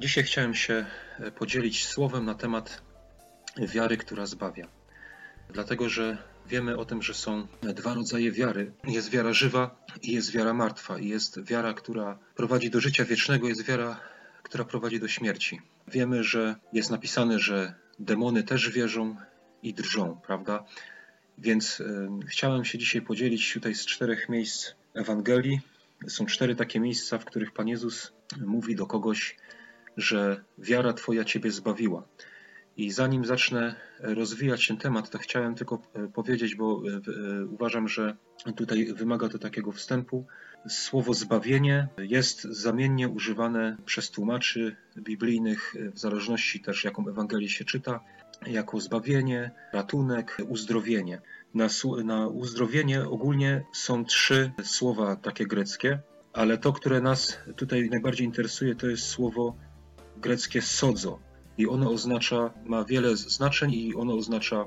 Dzisiaj chciałem się e, podzielić słowem na temat wiary, która zbawia. Dlatego, że wiemy o tym, że są dwa rodzaje wiary. Jest wiara żywa i jest wiara martwa. I jest wiara, która prowadzi do życia wiecznego, jest wiara, która prowadzi do śmierci. Wiemy, że jest napisane, że demony też wierzą i drżą, prawda? Więc y, chciałem się dzisiaj podzielić tutaj z czterech miejsc Ewangelii. Są cztery takie miejsca, w których Pan Jezus mówi do kogoś, że wiara Twoja Ciebie zbawiła. I zanim zacznę rozwijać ten temat, to chciałem tylko e, powiedzieć, bo e, e, uważam, że tutaj wymaga to takiego wstępu. Słowo zbawienie jest zamiennie używane przez tłumaczy biblijnych, w zależności też jaką Ewangelię się czyta, jako zbawienie, ratunek, uzdrowienie. Na, na uzdrowienie ogólnie są trzy słowa takie greckie, ale to, które nas tutaj najbardziej interesuje, to jest słowo greckie sodzo. I ono oznacza, ma wiele znaczeń i ono oznacza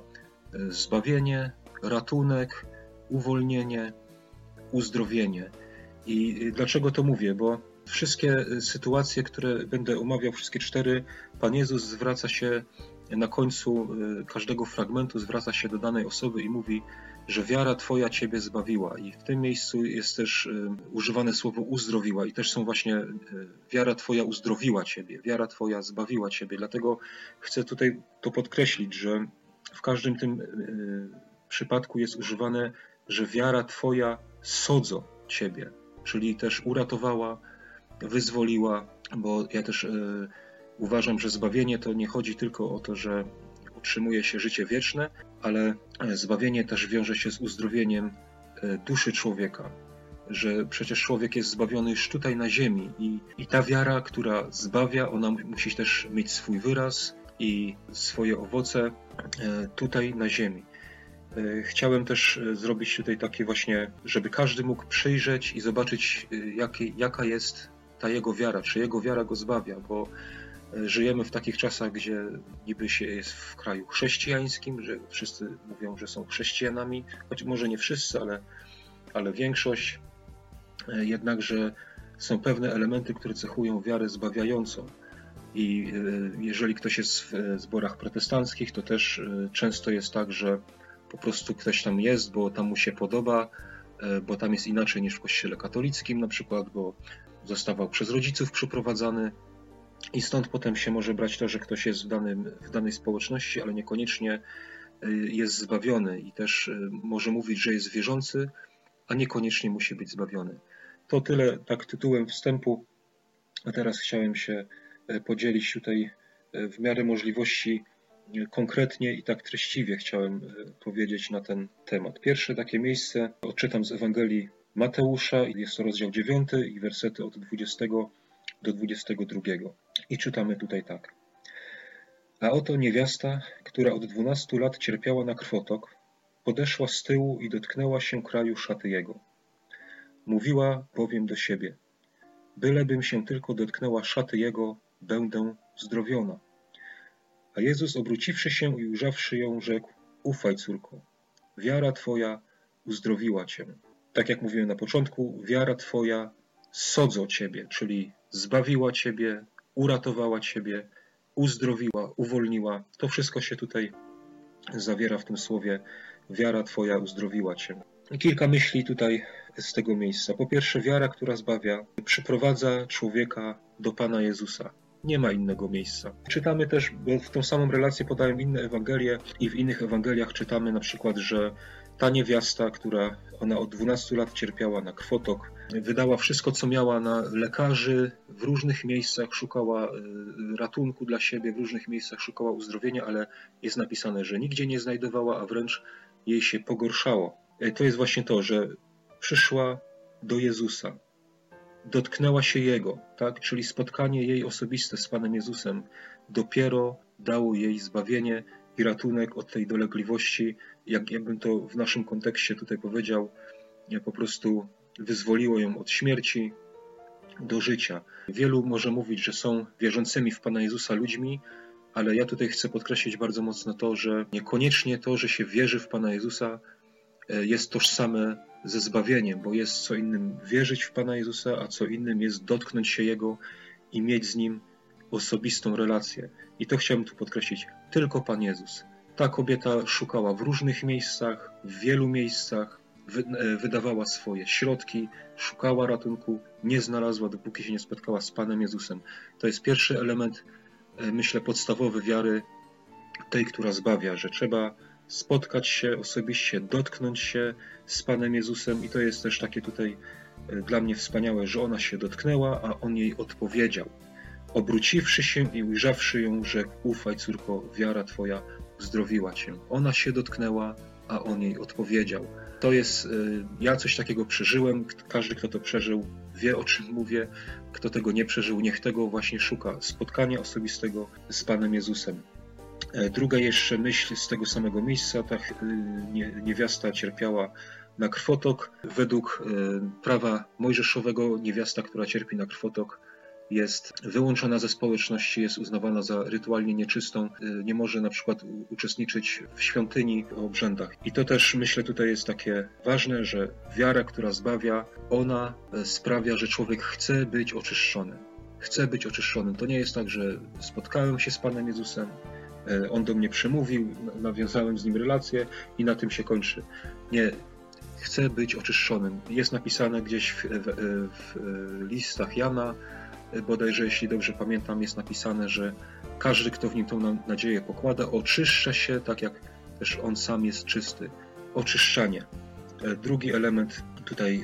e, zbawienie, ratunek, uwolnienie, uzdrowienie. I dlaczego to mówię? Bo wszystkie e, sytuacje, które będę omawiał, wszystkie cztery, Pan Jezus zwraca się na końcu e, każdego fragmentu, zwraca się do danej osoby i mówi: że wiara Twoja Ciebie zbawiła. I w tym miejscu jest też e, używane słowo uzdrowiła, i też są właśnie e, wiara Twoja uzdrowiła Ciebie, wiara Twoja zbawiła Ciebie. Dlatego chcę tutaj to podkreślić, że w każdym tym e, przypadku jest używane, że wiara Twoja sodzo Ciebie, czyli też uratowała, wyzwoliła, bo ja też uważam, że zbawienie to nie chodzi tylko o to, że utrzymuje się życie wieczne, ale zbawienie też wiąże się z uzdrowieniem e, duszy człowieka. Że przecież człowiek jest zbawiony już tutaj na ziemi i, i ta wiara, która zbawia, ona musi też mieć swój wyraz i swoje owoce e, tutaj na ziemi. E, chciałem też zrobić tutaj takie właśnie, żeby każdy mógł przyjrzeć i zobaczyć, jaki, jaka jest ta jego wiara, czy jego wiara go zbawia, bo Żyjemy w takich czasach, gdzie niby się jest w kraju chrześcijańskim, że wszyscy mówią, że są chrześcijanami, choć może nie wszyscy, ale, ale większość. E, jednakże są pewne elementy, które cechują wiarę zbawiającą. I e, jeżeli ktoś jest w zborach protestanckich, to też e, często jest tak, że po prostu ktoś tam jest, bo tam mu się podoba, bo tam jest inaczej niż w kościele katolickim na przykład, bo zostawał przez rodziców przyprowadzany i stąd potem się może brać to, że ktoś jest w, danym, w danej społeczności, ale niekoniecznie y, jest zbawiony i też y, może mówić, że jest wierzący, a niekoniecznie musi być zbawiony. To tyle tak tytułem wstępu, a teraz chciałem się y, podzielić tutaj w miarę możliwości konkretnie i tak treściwie chciałem powiedzieć na ten temat. Pierwsze takie miejsce odczytam z Ewangelii Mateusza, jest to rozdział 9 i wersety od 20 do 22. I czytamy tutaj tak. A oto niewiasta, która od dwunastu lat cierpiała na krwotok, podeszła z tyłu i dotknęła się kraju szaty jego. Mówiła bowiem do siebie, bylebym się tylko dotknęła szaty jego, będę zdrowiona. A Jezus obróciwszy się i ujrzawszy ją, rzekł, ufaj córko, wiara twoja uzdrowiła cię. Tak jak mówiłem na początku, wiara twoja sodzo ciebie, czyli zbawiła ciebie, uratowała ciebie, uzdrowiła, uwolniła. To wszystko się tutaj zawiera w tym słowie. Wiara Twoja uzdrowiła Cię. Kilka myśli tutaj z tego miejsca. Po pierwsze, wiara, która zbawia, przyprowadza człowieka do Pana Jezusa. Nie ma innego miejsca. Czytamy też, bo w tą samą relację podają inne Ewangelie i w innych Ewangeliach czytamy na przykład, że ta niewiasta, która ona od 12 lat cierpiała na kwotok, wydała wszystko, co miała na lekarzy, w różnych miejscach szukała e, ratunku dla siebie, w różnych miejscach szukała uzdrowienia, ale jest napisane, że nigdzie nie znajdowała, a wręcz jej się pogorszało. E, to jest właśnie to, że przyszła do Jezusa, dotknęła się Jego, tak? czyli spotkanie jej osobiste z Panem Jezusem dopiero dało jej zbawienie i ratunek od tej dolegliwości, jak jakbym to w naszym kontekście tutaj powiedział, po prostu wyzwoliło ją od śmierci do życia. Wielu może mówić, że są wierzącymi w Pana Jezusa ludźmi, ale ja tutaj chcę podkreślić bardzo mocno to, że niekoniecznie to, że się wierzy w Pana Jezusa, e, jest tożsame ze zbawieniem, bo jest co innym wierzyć w Pana Jezusa, a co innym jest dotknąć się Jego i mieć z Nim osobistą relację. I to chciałbym tu podkreślić. Tylko Pan Jezus. Ta kobieta szukała w różnych miejscach, w wielu miejscach, e, wydawała swoje środki, szukała ratunku, nie znalazła, dopóki się nie spotkała z Panem Jezusem. To jest pierwszy element, e, myślę, podstawowy wiary, tej, która zbawia, że trzeba spotkać się osobiście, dotknąć się z Panem Jezusem, i to jest też takie tutaj e, dla mnie wspaniałe, że ona się dotknęła, a on jej odpowiedział. Obróciwszy się i ujrzawszy ją, rzekł: Ufaj, córko, wiara twoja uzdrowiła cię. Ona się dotknęła, a on jej odpowiedział. To jest, y, ja coś takiego przeżyłem, każdy, kto to przeżył, wie o czym mówię. Kto tego nie przeżył, niech tego właśnie szuka. Spotkania osobistego z Panem Jezusem. E, druga jeszcze myśl z tego samego miejsca, ta y, niewiasta cierpiała na krwotok. Według y, prawa mojżeszowego niewiasta, która cierpi na krwotok, jest wyłączona ze społeczności, jest uznawana za rytualnie nieczystą, y, nie może na przykład uczestniczyć w świątyni, w obrzędach. I to też myślę tutaj jest takie ważne, że wiara, która zbawia, ona e, sprawia, że człowiek chce być oczyszczony. Chce być oczyszczony. To nie jest tak, że spotkałem się z Panem Jezusem, e, on do mnie przemówił, nawiązałem z nim relację i na tym się kończy. Nie, chcę być oczyszczonym. Jest napisane gdzieś w, w, w listach Jana, bodajże jeśli dobrze pamiętam, jest napisane, że każdy, kto w nim tą nadzieję pokłada, oczyszcza się tak, jak też on sam jest czysty. Oczyszczanie. E, drugi element tutaj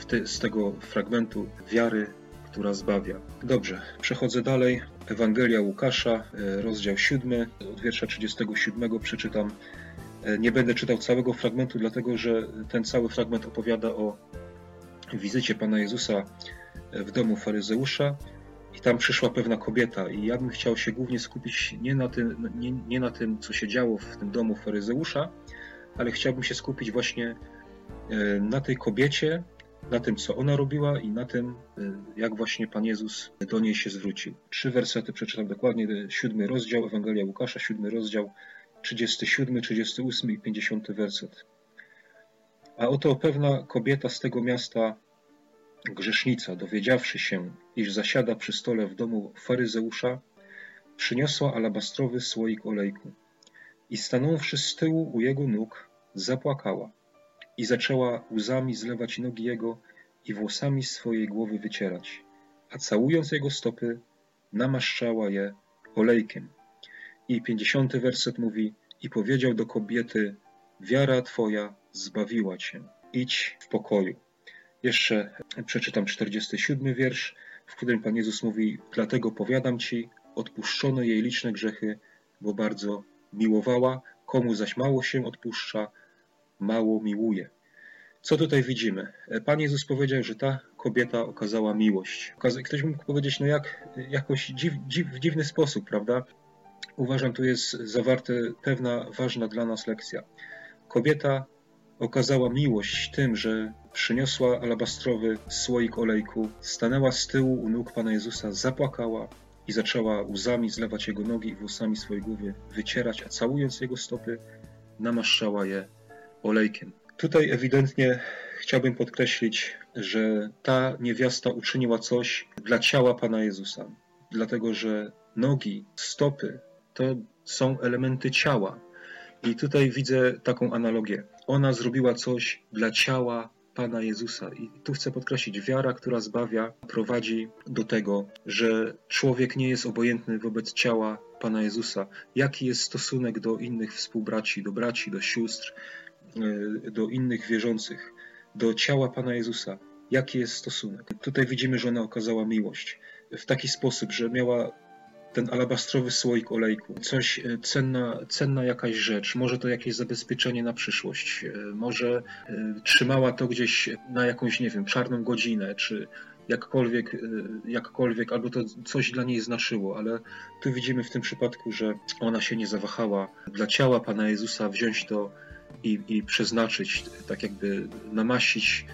e, te, z tego fragmentu wiary, która zbawia. Dobrze, przechodzę dalej. Ewangelia Łukasza, e, rozdział 7, od wiersza 37 przeczytam. Nie będę czytał całego fragmentu, dlatego że ten cały fragment opowiada o wizycie Pana Jezusa w domu faryzeusza i tam przyszła pewna kobieta i ja bym chciał się głównie skupić nie na tym, nie, nie na tym co się działo w tym domu faryzeusza, ale chciałbym się skupić właśnie e, na tej kobiecie, na tym, co ona robiła i na tym, e, jak właśnie Pan Jezus do niej się zwrócił. Trzy wersety przeczytam dokładnie, siódmy rozdział Ewangelia Łukasza, siódmy rozdział, 37, 38 i 50 werset. A oto pewna kobieta z tego miasta Grzesznica, dowiedziawszy się, iż zasiada przy stole w domu faryzeusza, przyniosła alabastrowy słoik olejku i stanąwszy z tyłu u jego nóg, zapłakała i zaczęła łzami zlewać nogi jego i włosami swojej głowy wycierać, a całując jego stopy, namaszczała je olejkiem. I pięćdziesiąty werset mówi, i powiedział do kobiety, wiara twoja zbawiła cię, idź w pokoju. Jeszcze przeczytam 47 wiersz, w którym Pan Jezus mówi: Dlatego powiadam ci, odpuszczono jej liczne grzechy, bo bardzo miłowała, komu zaś mało się odpuszcza, mało miłuje. Co tutaj widzimy? Pan Jezus powiedział, że ta kobieta okazała miłość. Ktoś mógł powiedzieć, no jak, jakoś dziw, dziw, w dziwny sposób, prawda? Uważam, tu jest zawarta pewna ważna dla nas lekcja. Kobieta okazała miłość tym, że przyniosła alabastrowy słoik olejku, stanęła z tyłu u nóg Pana Jezusa, zapłakała i zaczęła łzami zlewać jego nogi i włosami swojej głowy wycierać, a całując jego stopy, namaszczała je olejkiem. Tutaj ewidentnie chciałbym podkreślić, że ta niewiasta uczyniła coś dla ciała Pana Jezusa, dlatego że nogi, stopy to są elementy ciała. I tutaj widzę taką analogię. Ona zrobiła coś dla ciała Pana Jezusa. I tu chcę podkreślić, wiara, która zbawia, prowadzi do tego, że człowiek nie jest obojętny wobec ciała Pana Jezusa. Jaki jest stosunek do innych współbraci, do braci, do sióstr, e, do innych wierzących, do ciała Pana Jezusa? Jaki jest stosunek? Tutaj widzimy, że ona okazała miłość w taki sposób, że miała ten alabastrowy słoik olejku, coś e, cenna, cenna jakaś rzecz, może to jakieś zabezpieczenie na przyszłość, e, może e, trzymała to gdzieś na jakąś, nie wiem, czarną godzinę, czy jakkolwiek, jakkolwiek, albo to coś dla niej znaczyło, ale tu widzimy w tym przypadku, że ona się nie zawahała dla ciała Pana Jezusa wziąć to i, i przeznaczyć, tak jakby namaścić,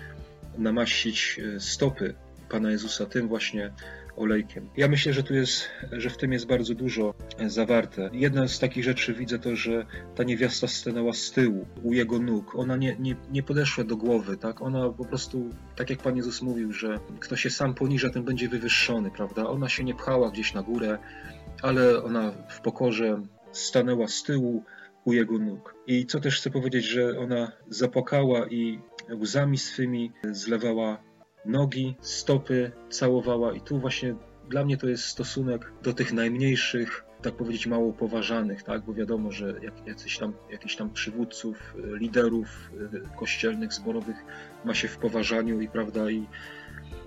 namaścić stopy Pana Jezusa tym właśnie olejkiem. Ja myślę, że tu jest, że w tym jest bardzo dużo zawarte. Jedna z takich rzeczy widzę to, że ta niewiasta stanęła z tyłu, u jego nóg. Ona nie, nie, nie podeszła do głowy, tak? Ona po prostu, tak jak Pan Jezus mówił, że kto się sam poniża, ten będzie wywyższony, prawda? Ona się nie pchała gdzieś na górę, ale ona w pokorze stanęła z tyłu u jego nóg. I co też chcę powiedzieć, że ona zapłakała i łzami swymi zlewała nogi, stopy, całowała. I tu właśnie dla mnie to jest stosunek do tych najmniejszych, tak powiedzieć, mało poważanych, tak? bo wiadomo, że jak, jacyś tam, jakichś tam przywódców, liderów kościelnych, zborowych ma się w poważaniu i prawda, i,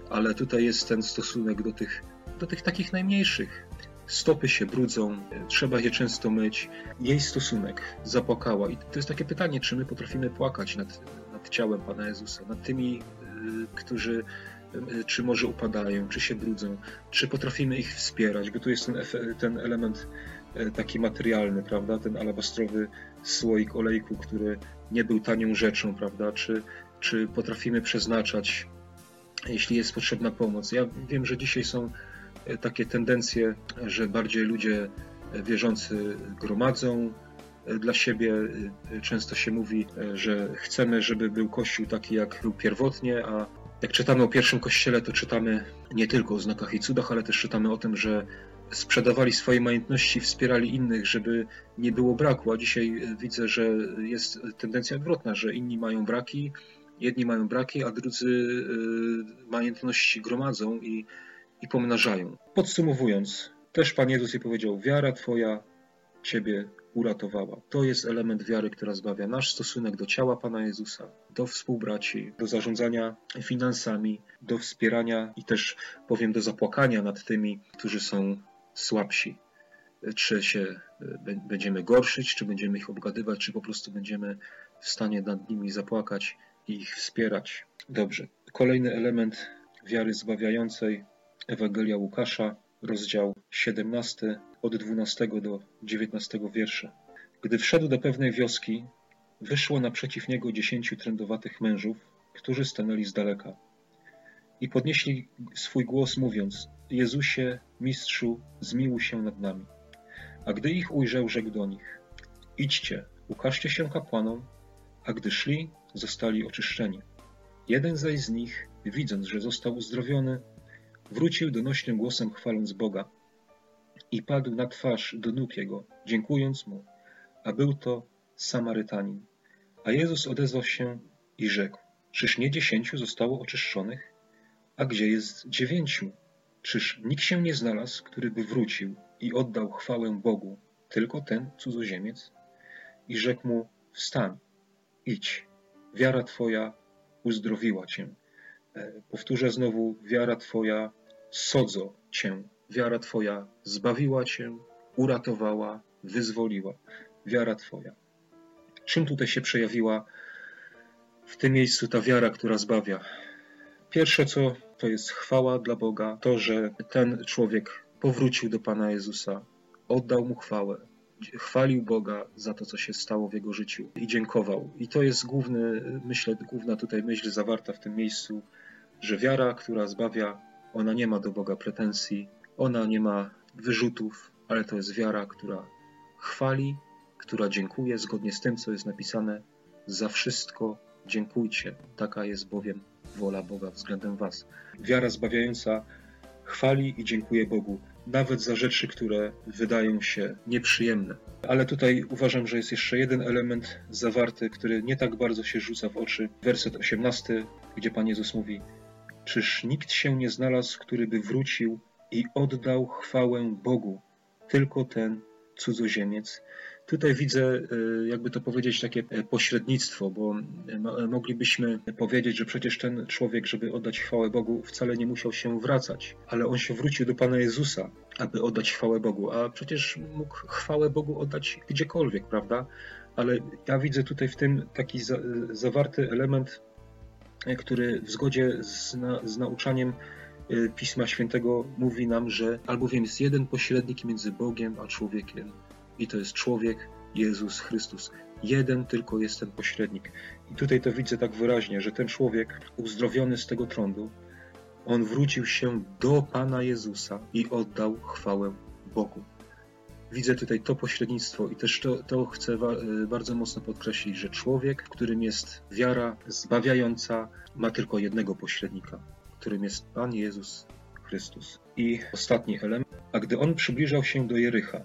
ale tutaj jest ten stosunek do tych, do tych takich najmniejszych, stopy się brudzą, trzeba je często myć. Jej stosunek zapłakała. I to jest takie pytanie, czy my potrafimy płakać nad, nad ciałem Pana Jezusa, nad tymi, y, którzy y, czy może upadają, czy się brudzą, czy potrafimy ich wspierać, bo tu jest ten, ten element y, taki materialny, prawda, ten alabastrowy słoik olejku, który nie był tanią rzeczą, prawda, czy, czy potrafimy przeznaczać, jeśli jest potrzebna pomoc. Ja wiem, że dzisiaj są takie tendencje, że bardziej ludzie wierzący gromadzą dla siebie. Często się mówi, że chcemy, żeby był Kościół taki, jak był pierwotnie, a jak czytamy o pierwszym Kościele, to czytamy nie tylko o znakach i cudach, ale też czytamy o tym, że sprzedawali swoje majątności, wspierali innych, żeby nie było braku. A dzisiaj widzę, że jest tendencja odwrotna, że inni mają braki, jedni mają braki, a drudzy y, majątności gromadzą i i pomnażają. Podsumowując, też Pan Jezus jej powiedział: Wiara Twoja Ciebie uratowała. To jest element wiary, która zbawia nasz stosunek do ciała Pana Jezusa, do współbraci, do zarządzania finansami, do wspierania i też powiem do zapłakania nad tymi, którzy są słabsi. Czy się będziemy gorszyć, czy będziemy ich obgadywać, czy po prostu będziemy w stanie nad nimi zapłakać i ich wspierać. Dobrze. Kolejny element wiary zbawiającej Ewangelia Łukasza, rozdział 17, od 12 do 19 wiersza. Gdy wszedł do pewnej wioski, wyszło naprzeciw niego dziesięciu trędowatych mężów, którzy stanęli z daleka. I podnieśli swój głos, mówiąc: Jezusie, mistrzu, zmiłuj się nad nami. A gdy ich ujrzał, rzekł do nich: Idźcie, ukażcie się kapłanom, a gdy szli, zostali oczyszczeni. Jeden zaś z nich, widząc, że został uzdrowiony, Wrócił donośnym głosem chwaląc Boga i padł na twarz do nóg Jego, dziękując Mu, a był to Samarytanin. A Jezus odezwał się i rzekł, czyż nie dziesięciu zostało oczyszczonych? A gdzie jest dziewięciu? Czyż nikt się nie znalazł, który by wrócił i oddał chwałę Bogu, tylko ten cudzoziemiec? I rzekł mu, wstań, idź, wiara Twoja uzdrowiła Cię. E, powtórzę znowu, wiara Twoja sodzo Cię. Wiara Twoja zbawiła Cię, uratowała, wyzwoliła. Wiara Twoja. Czym tutaj się przejawiła w tym miejscu ta wiara, która zbawia? Pierwsze co to jest chwała dla Boga, to, że ten człowiek powrócił do Pana Jezusa, oddał mu chwałę, chwalił Boga za to, co się stało w jego życiu i dziękował. I to jest główny, myślę, główna tutaj myśl zawarta w tym miejscu, że wiara, która zbawia, ona nie ma do Boga pretensji, ona nie ma wyrzutów, ale to jest wiara, która chwali, która dziękuje zgodnie z tym, co jest napisane. Za wszystko dziękujcie. Taka jest bowiem wola Boga względem Was. Wiara zbawiająca chwali i dziękuję Bogu, nawet za rzeczy, które wydają się nieprzyjemne. Ale tutaj uważam, że jest jeszcze jeden element zawarty, który nie tak bardzo się rzuca w oczy. Werset 18, gdzie Pan Jezus mówi: Czyż nikt się nie znalazł, który by wrócił i oddał chwałę Bogu, tylko ten cudzoziemiec? Tutaj widzę, e, jakby to powiedzieć, takie e, pośrednictwo, bo e, moglibyśmy powiedzieć, że przecież ten człowiek, żeby oddać chwałę Bogu, wcale nie musiał się wracać, ale on się wrócił do Pana Jezusa, aby oddać chwałę Bogu, a przecież mógł chwałę Bogu oddać gdziekolwiek, prawda? Ale ja widzę tutaj w tym taki za, zawarty element który w zgodzie z, na, z nauczaniem y, Pisma Świętego mówi nam, że albowiem jest jeden pośrednik między Bogiem a człowiekiem i to jest człowiek Jezus Chrystus. Jeden tylko jest ten pośrednik. I tutaj to widzę tak wyraźnie, że ten człowiek uzdrowiony z tego trądu On wrócił się do Pana Jezusa i oddał chwałę Bogu. Widzę tutaj to pośrednictwo i też to, to chcę e, bardzo mocno podkreślić, że człowiek, którym jest wiara zbawiająca, ma tylko jednego pośrednika, którym jest Pan Jezus Chrystus. I ostatni element. A gdy on przybliżał się do Jericha,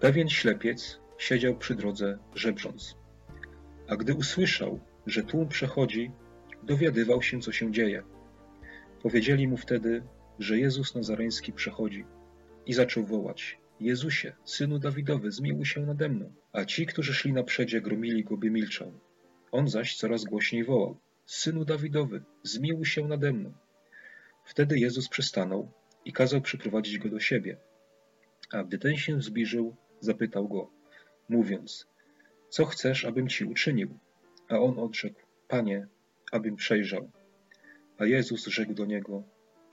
pewien ślepiec siedział przy drodze żebrząc. A gdy usłyszał, że tłum przechodzi, dowiadywał się, co się dzieje. Powiedzieli mu wtedy, że Jezus Nazareński przechodzi i zaczął wołać: Jezusie, synu Dawidowy, zmiłuj się nade mną. A ci, którzy szli na przedzie, gromili go, by milczał. On zaś coraz głośniej wołał: Synu Dawidowy, zmiłuj się nade mną. Wtedy Jezus przystanął i kazał przyprowadzić go do siebie. A gdy ten się zbliżył, zapytał go, mówiąc: Co chcesz, abym ci uczynił? A on odrzekł: Panie, abym przejrzał. A Jezus rzekł do niego: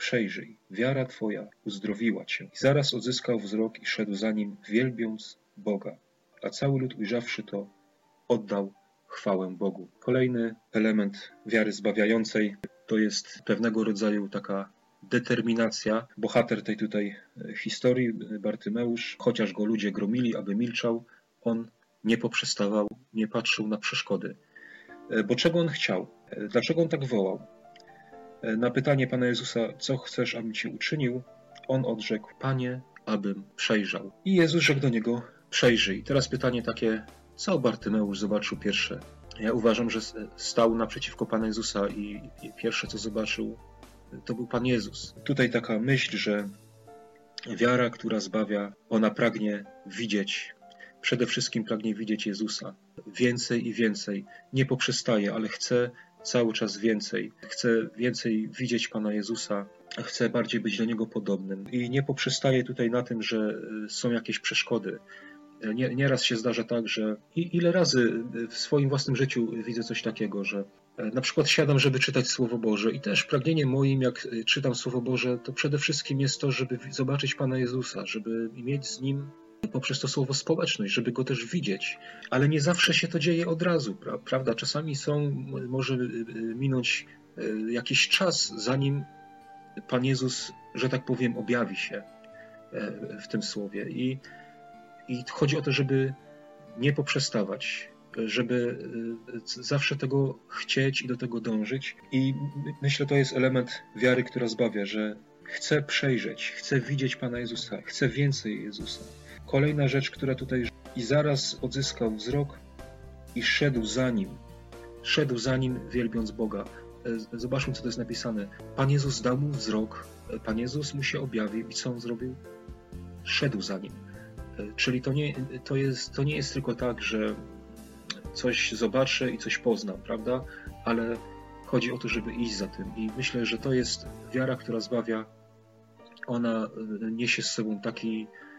Przejrzyj, wiara twoja uzdrowiła cię. I zaraz odzyskał wzrok i szedł za nim, wielbiąc Boga. A cały lud ujrzawszy to, oddał chwałę Bogu. Kolejny element wiary zbawiającej to jest pewnego rodzaju taka determinacja. Bohater tej tutaj e, historii, Bartymeusz, chociaż go ludzie gromili, aby milczał, on nie poprzestawał, nie patrzył na przeszkody. E, bo czego on chciał? E, dlaczego on tak wołał? Na pytanie Pana Jezusa, co chcesz, abym Ci uczynił? On odrzekł, Panie, abym przejrzał. I Jezus rzekł do niego, przejrzyj. Teraz pytanie takie, co Bartymeusz zobaczył pierwsze? Ja uważam, że stał naprzeciwko Pana Jezusa i pierwsze, co zobaczył, to był Pan Jezus. Tutaj taka myśl, że wiara, która zbawia, ona pragnie widzieć, przede wszystkim pragnie widzieć Jezusa. Więcej i więcej. Nie poprzestaje, ale chce cały czas więcej. Chce więcej widzieć Pana Jezusa, chce bardziej być do Niego podobnym. I nie poprzestaje tutaj na tym, że są jakieś przeszkody. Nie, nieraz się zdarza tak, że i ile razy w swoim własnym życiu widzę coś takiego, że e, na przykład siadam, żeby czytać Słowo Boże i też pragnieniem moim, jak e, czytam Słowo Boże, to przede wszystkim jest to, żeby zobaczyć Pana Jezusa, żeby mieć z Nim poprzez to słowo społeczność, żeby go też widzieć. Ale nie zawsze się to dzieje od razu, prawda? Czasami są, może e, minąć jakiś czas, zanim Pan Jezus, że tak powiem, objawi się w tym słowie. I i chodzi o to, żeby nie poprzestawać, żeby e, zawsze tego chcieć i do tego dążyć. I myślę, to jest element wiary, która zbawia, że chcę przejrzeć, chcę widzieć Pana Jezusa, chcę więcej Jezusa. Kolejna rzecz, która tutaj i zaraz odzyskał wzrok i szedł za nim. Szedł za nim, wielbiąc Boga. E, zobaczmy, co to jest napisane. Pan Jezus dał mu wzrok, e, Pan Jezus mu się objawił i co on zrobił? Szedł za nim. Czyli to nie, to, jest, to nie jest tylko tak, że coś zobaczę i coś poznam, prawda? Ale chodzi o to, żeby iść za tym. I myślę, że to jest wiara, która zbawia. Ona e, niesie z sobą taki e,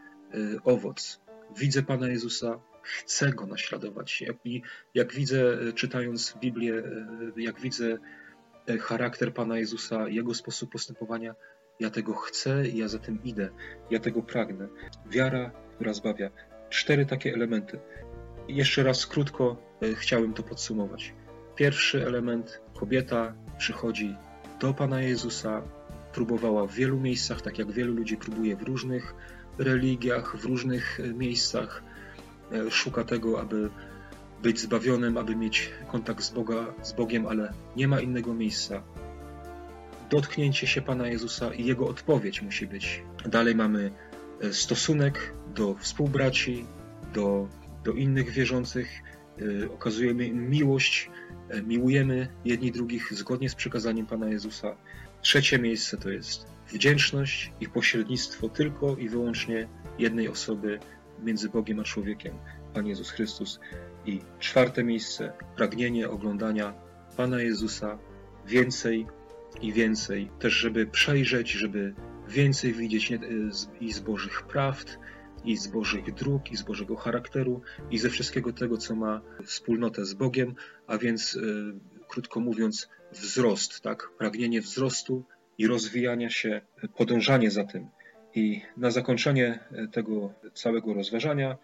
owoc. Widzę Pana Jezusa, chcę Go naśladować. Jak, jak widzę, e, czytając Biblię, jak widzę charakter Pana Jezusa, Jego sposób postępowania, ja tego chcę ja za tym idę. Ja tego pragnę. Wiara która zbawia. Cztery takie elementy. jeszcze raz krótko chciałem to podsumować. Pierwszy element, kobieta przychodzi do Pana Jezusa, próbowała w wielu miejscach, tak jak wielu ludzi próbuje w różnych religiach, w różnych e, miejscach. E, szuka tego, aby być zbawionym, aby mieć kontakt z, Boga, z Bogiem, ale nie ma innego miejsca. Dotknięcie się Pana Jezusa i Jego odpowiedź musi być. Dalej mamy stosunek do współbraci, do, do innych wierzących, e, okazujemy im miłość, e, miłujemy jedni drugich zgodnie z przekazaniem Pana Jezusa. Trzecie miejsce to jest wdzięczność i pośrednictwo tylko i wyłącznie jednej osoby między Bogiem a człowiekiem, Pan Jezus Chrystus. I czwarte miejsce, pragnienie oglądania Pana Jezusa więcej i więcej, też żeby przejrzeć, żeby więcej widzieć i z Bożych prawd, i z Bożych dróg, i z Bożego charakteru, i ze wszystkiego tego, co ma wspólnotę z Bogiem, a więc, e, krótko mówiąc, wzrost, tak? Pragnienie wzrostu i rozwijania się, podążanie za tym. I na zakończenie e, tego całego rozważania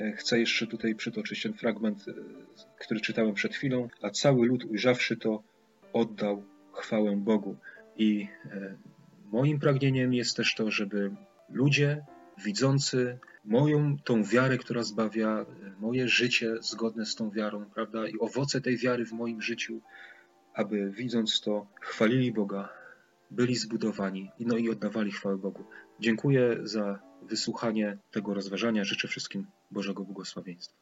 e, chcę jeszcze tutaj przytoczyć ten fragment, który czytałem przed chwilą. A cały lud, ujrzawszy to, oddał chwałę Bogu. I e, moim pragnieniem jest też to, żeby ludzie widzący moją tą wiarę, która zbawia, moje życie zgodne z tą wiarą, prawda, i owoce tej wiary w moim życiu, aby widząc to, chwalili Boga, byli zbudowani, no i oddawali chwałę Bogu. Dziękuję za wysłuchanie tego rozważania. Życzę wszystkim Bożego błogosławieństwa.